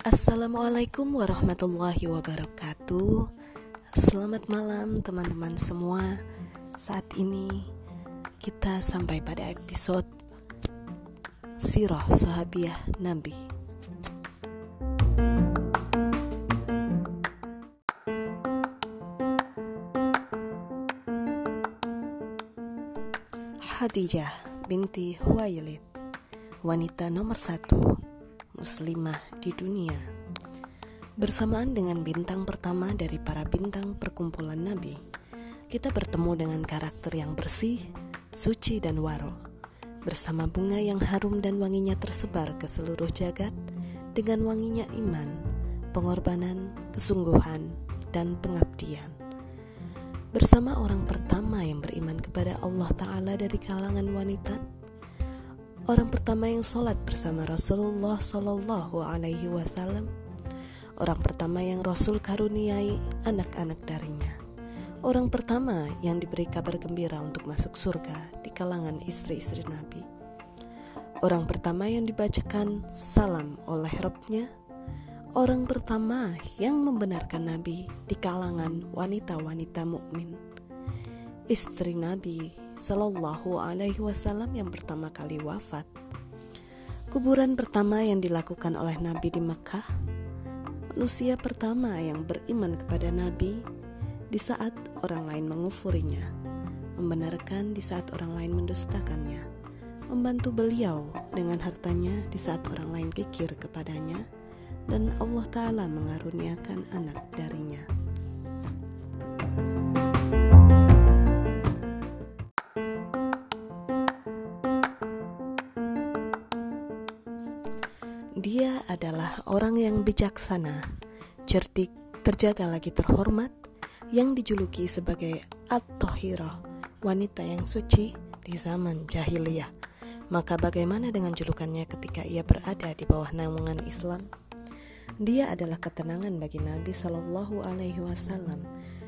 Assalamualaikum warahmatullahi wabarakatuh. Selamat malam, teman-teman semua. Saat ini kita sampai pada episode Sirah Sahabiah Nabi. Khadijah binti Huwailid, wanita nomor satu muslimah di dunia. Bersamaan dengan bintang pertama dari para bintang perkumpulan Nabi, kita bertemu dengan karakter yang bersih, suci, dan waro, bersama bunga yang harum dan wanginya tersebar ke seluruh jagat dengan wanginya iman, pengorbanan, kesungguhan, dan pengabdian. Bersama orang pertama yang beriman kepada Allah Ta'ala dari kalangan wanita, orang pertama yang sholat bersama Rasulullah Shallallahu Alaihi Wasallam, orang pertama yang Rasul karuniai anak-anak darinya, orang pertama yang diberi kabar gembira untuk masuk surga di kalangan istri-istri Nabi, orang pertama yang dibacakan salam oleh Robnya, orang pertama yang membenarkan Nabi di kalangan wanita-wanita mukmin, istri Nabi Sallallahu Alaihi Wasallam yang pertama kali wafat. Kuburan pertama yang dilakukan oleh Nabi di Mekah, manusia pertama yang beriman kepada Nabi di saat orang lain mengufurinya, membenarkan di saat orang lain mendustakannya, membantu beliau dengan hartanya di saat orang lain kikir kepadanya, dan Allah Ta'ala mengaruniakan anak darinya. Dia adalah orang yang bijaksana, cerdik, terjaga lagi terhormat, yang dijuluki sebagai At-Tohirah, wanita yang suci di zaman jahiliyah. Maka bagaimana dengan julukannya ketika ia berada di bawah naungan Islam? Dia adalah ketenangan bagi Nabi Shallallahu Alaihi Wasallam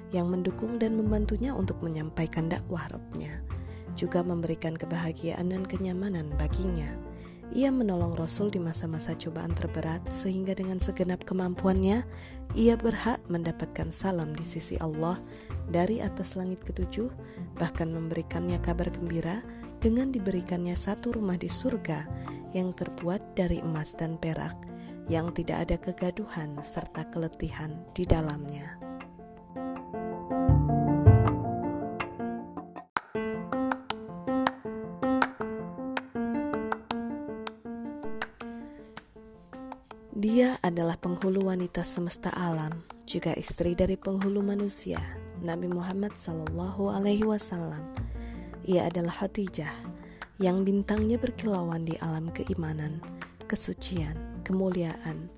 yang mendukung dan membantunya untuk menyampaikan dakwah Rabbnya, juga memberikan kebahagiaan dan kenyamanan baginya. Ia menolong Rasul di masa-masa cobaan terberat sehingga dengan segenap kemampuannya ia berhak mendapatkan salam di sisi Allah dari atas langit ketujuh bahkan memberikannya kabar gembira dengan diberikannya satu rumah di surga yang terbuat dari emas dan perak yang tidak ada kegaduhan serta keletihan di dalamnya. Dia adalah penghulu wanita semesta alam, juga istri dari penghulu manusia, Nabi Muhammad Sallallahu Alaihi Wasallam. Ia adalah Khadijah, yang bintangnya berkilauan di alam keimanan, kesucian, kemuliaan,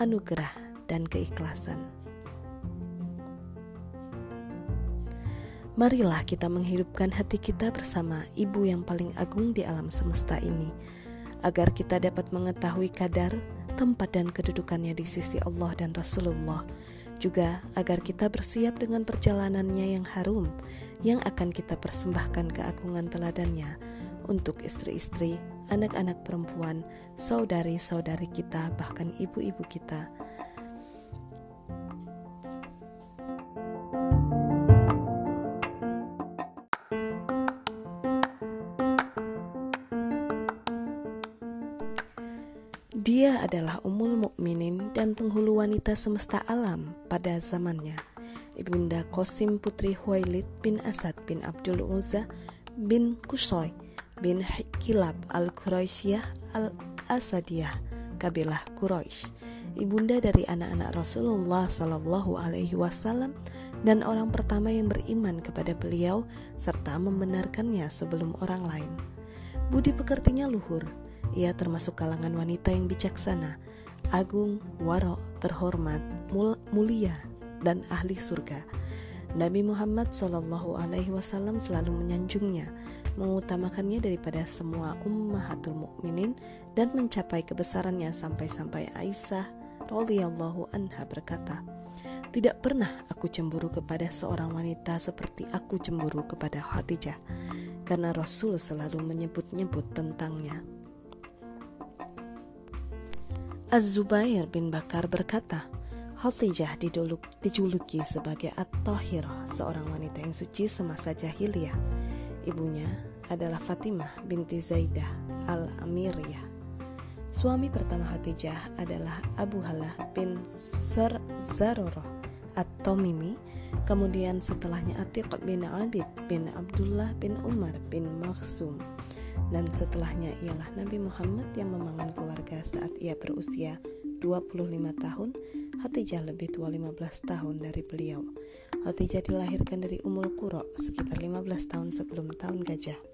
anugerah, dan keikhlasan. Marilah kita menghidupkan hati kita bersama Ibu yang paling agung di alam semesta ini, agar kita dapat mengetahui kadar tempat dan kedudukannya di sisi Allah dan Rasulullah, juga agar kita bersiap dengan perjalanannya yang harum yang akan kita persembahkan keagungan teladannya untuk istri-istri, anak-anak perempuan, saudari-saudari kita, bahkan ibu-ibu kita Dia adalah umul mukminin dan penghulu wanita semesta alam pada zamannya. Ibunda Qasim putri Huwailid bin Asad bin Abdul Uzza bin Kusoy bin Kilab al-Quraisyah al-Asadiyah kabilah Quraisy. Ibunda dari anak-anak Rasulullah Shallallahu Alaihi Wasallam dan orang pertama yang beriman kepada beliau serta membenarkannya sebelum orang lain. Budi pekertinya luhur, ia termasuk kalangan wanita yang bijaksana, agung, warok, terhormat, mul mulia, dan ahli surga. Nabi Muhammad Wasallam selalu menyanjungnya, mengutamakannya daripada semua ummahatul mukminin dan mencapai kebesarannya sampai-sampai Aisyah radhiyallahu anha berkata, tidak pernah aku cemburu kepada seorang wanita seperti aku cemburu kepada Khadijah. karena Rasul selalu menyebut-nyebut tentangnya. Az-Zubair bin Bakar berkata, Khadijah dijuluki sebagai At-Tahirah, seorang wanita yang suci semasa jahiliyah. Ibunya adalah Fatimah binti Zaidah al-Amiriyah. Suami pertama Khadijah adalah Abu Halah bin Sar Zaroroh atau Mimi. Kemudian setelahnya Atiq bin Abid bin Abdullah bin Umar bin Maksum. Dan setelahnya ialah Nabi Muhammad yang membangun keluarga saat ia berusia 25 tahun. Khadijah lebih tua 15 tahun dari beliau. Khadijah dilahirkan dari Umul Qura sekitar 15 tahun sebelum tahun gajah.